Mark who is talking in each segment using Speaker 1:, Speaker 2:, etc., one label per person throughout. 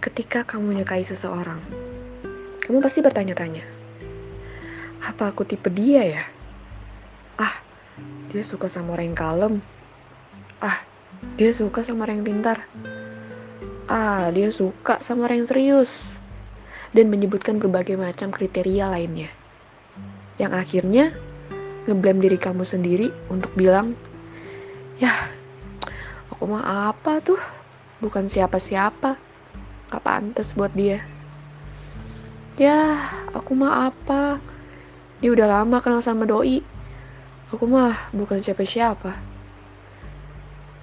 Speaker 1: Ketika kamu menyukai seseorang, kamu pasti bertanya-tanya, apa aku tipe dia ya? Ah, dia suka sama orang yang kalem. Ah, dia suka sama orang yang pintar. Ah, dia suka sama orang yang serius. Dan menyebutkan berbagai macam kriteria lainnya. Yang akhirnya ngeblame diri kamu sendiri untuk bilang, ya, aku mah apa tuh? Bukan siapa-siapa gak pantas buat dia. Ya aku mah apa? Dia udah lama kenal sama doi. Aku mah bukan siapa-siapa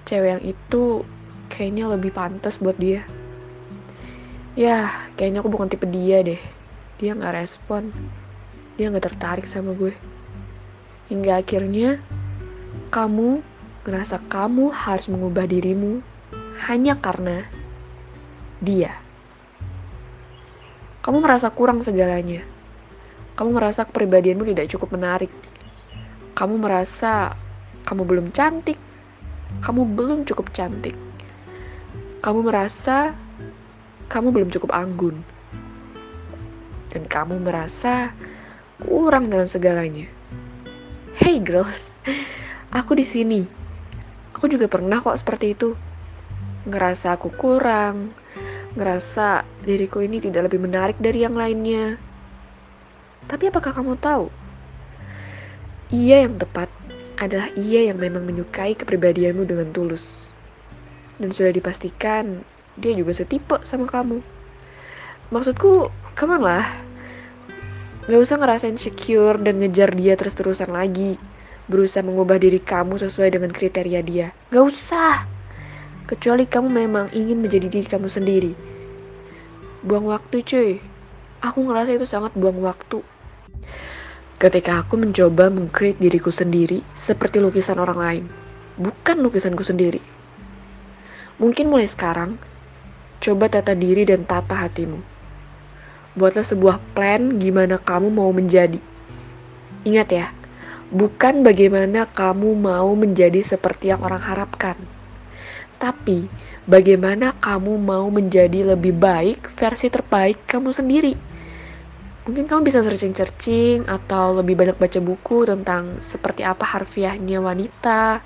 Speaker 1: cewek yang itu kayaknya lebih pantas buat dia. Ya kayaknya aku bukan tipe dia deh. Dia nggak respon. Dia nggak tertarik sama gue. Hingga akhirnya kamu ngerasa kamu harus mengubah dirimu hanya karena dia. Kamu merasa kurang segalanya. Kamu merasa kepribadianmu tidak cukup menarik. Kamu merasa kamu belum cantik. Kamu belum cukup cantik. Kamu merasa kamu belum cukup anggun. Dan kamu merasa kurang dalam segalanya. Hey girls, aku di sini. Aku juga pernah kok seperti itu. Ngerasa aku kurang, ngerasa diriku ini tidak lebih menarik dari yang lainnya. Tapi apakah kamu tahu? Ia yang tepat adalah ia yang memang menyukai kepribadianmu dengan tulus. Dan sudah dipastikan dia juga setipe sama kamu. Maksudku, kamu lah. Gak usah ngerasain secure dan ngejar dia terus-terusan lagi. Berusaha mengubah diri kamu sesuai dengan kriteria dia. Gak usah kecuali kamu memang ingin menjadi diri kamu sendiri. Buang waktu cuy, aku ngerasa itu sangat buang waktu. Ketika aku mencoba mengcreate diriku sendiri seperti lukisan orang lain, bukan lukisanku sendiri. Mungkin mulai sekarang, coba tata diri dan tata hatimu. Buatlah sebuah plan gimana kamu mau menjadi. Ingat ya, bukan bagaimana kamu mau menjadi seperti yang orang harapkan tapi bagaimana kamu mau menjadi lebih baik versi terbaik kamu sendiri. Mungkin kamu bisa searching-searching atau lebih banyak baca buku tentang seperti apa harfiahnya wanita,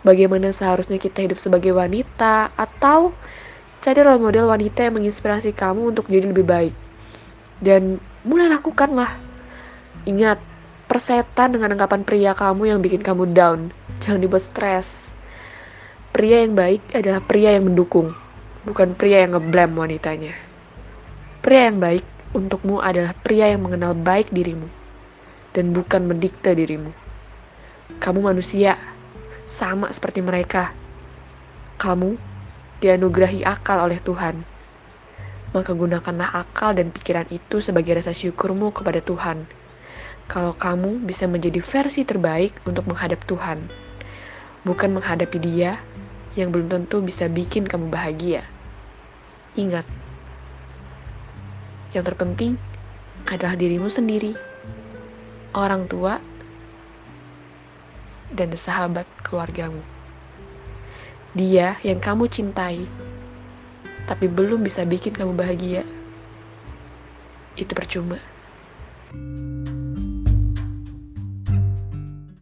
Speaker 1: bagaimana seharusnya kita hidup sebagai wanita, atau cari role model wanita yang menginspirasi kamu untuk jadi lebih baik. Dan mulai lakukanlah. Ingat, persetan dengan anggapan pria kamu yang bikin kamu down. Jangan dibuat stres Pria yang baik adalah pria yang mendukung, bukan pria yang ngeblame wanitanya. Pria yang baik untukmu adalah pria yang mengenal baik dirimu, dan bukan mendikte dirimu. Kamu manusia, sama seperti mereka. Kamu dianugerahi akal oleh Tuhan. Maka gunakanlah akal dan pikiran itu sebagai rasa syukurmu kepada Tuhan. Kalau kamu bisa menjadi versi terbaik untuk menghadap Tuhan, bukan menghadapi Dia yang belum tentu bisa bikin kamu bahagia. Ingat, yang terpenting adalah dirimu sendiri, orang tua, dan sahabat keluargamu. Dia yang kamu cintai, tapi belum bisa bikin kamu bahagia, itu percuma. thank you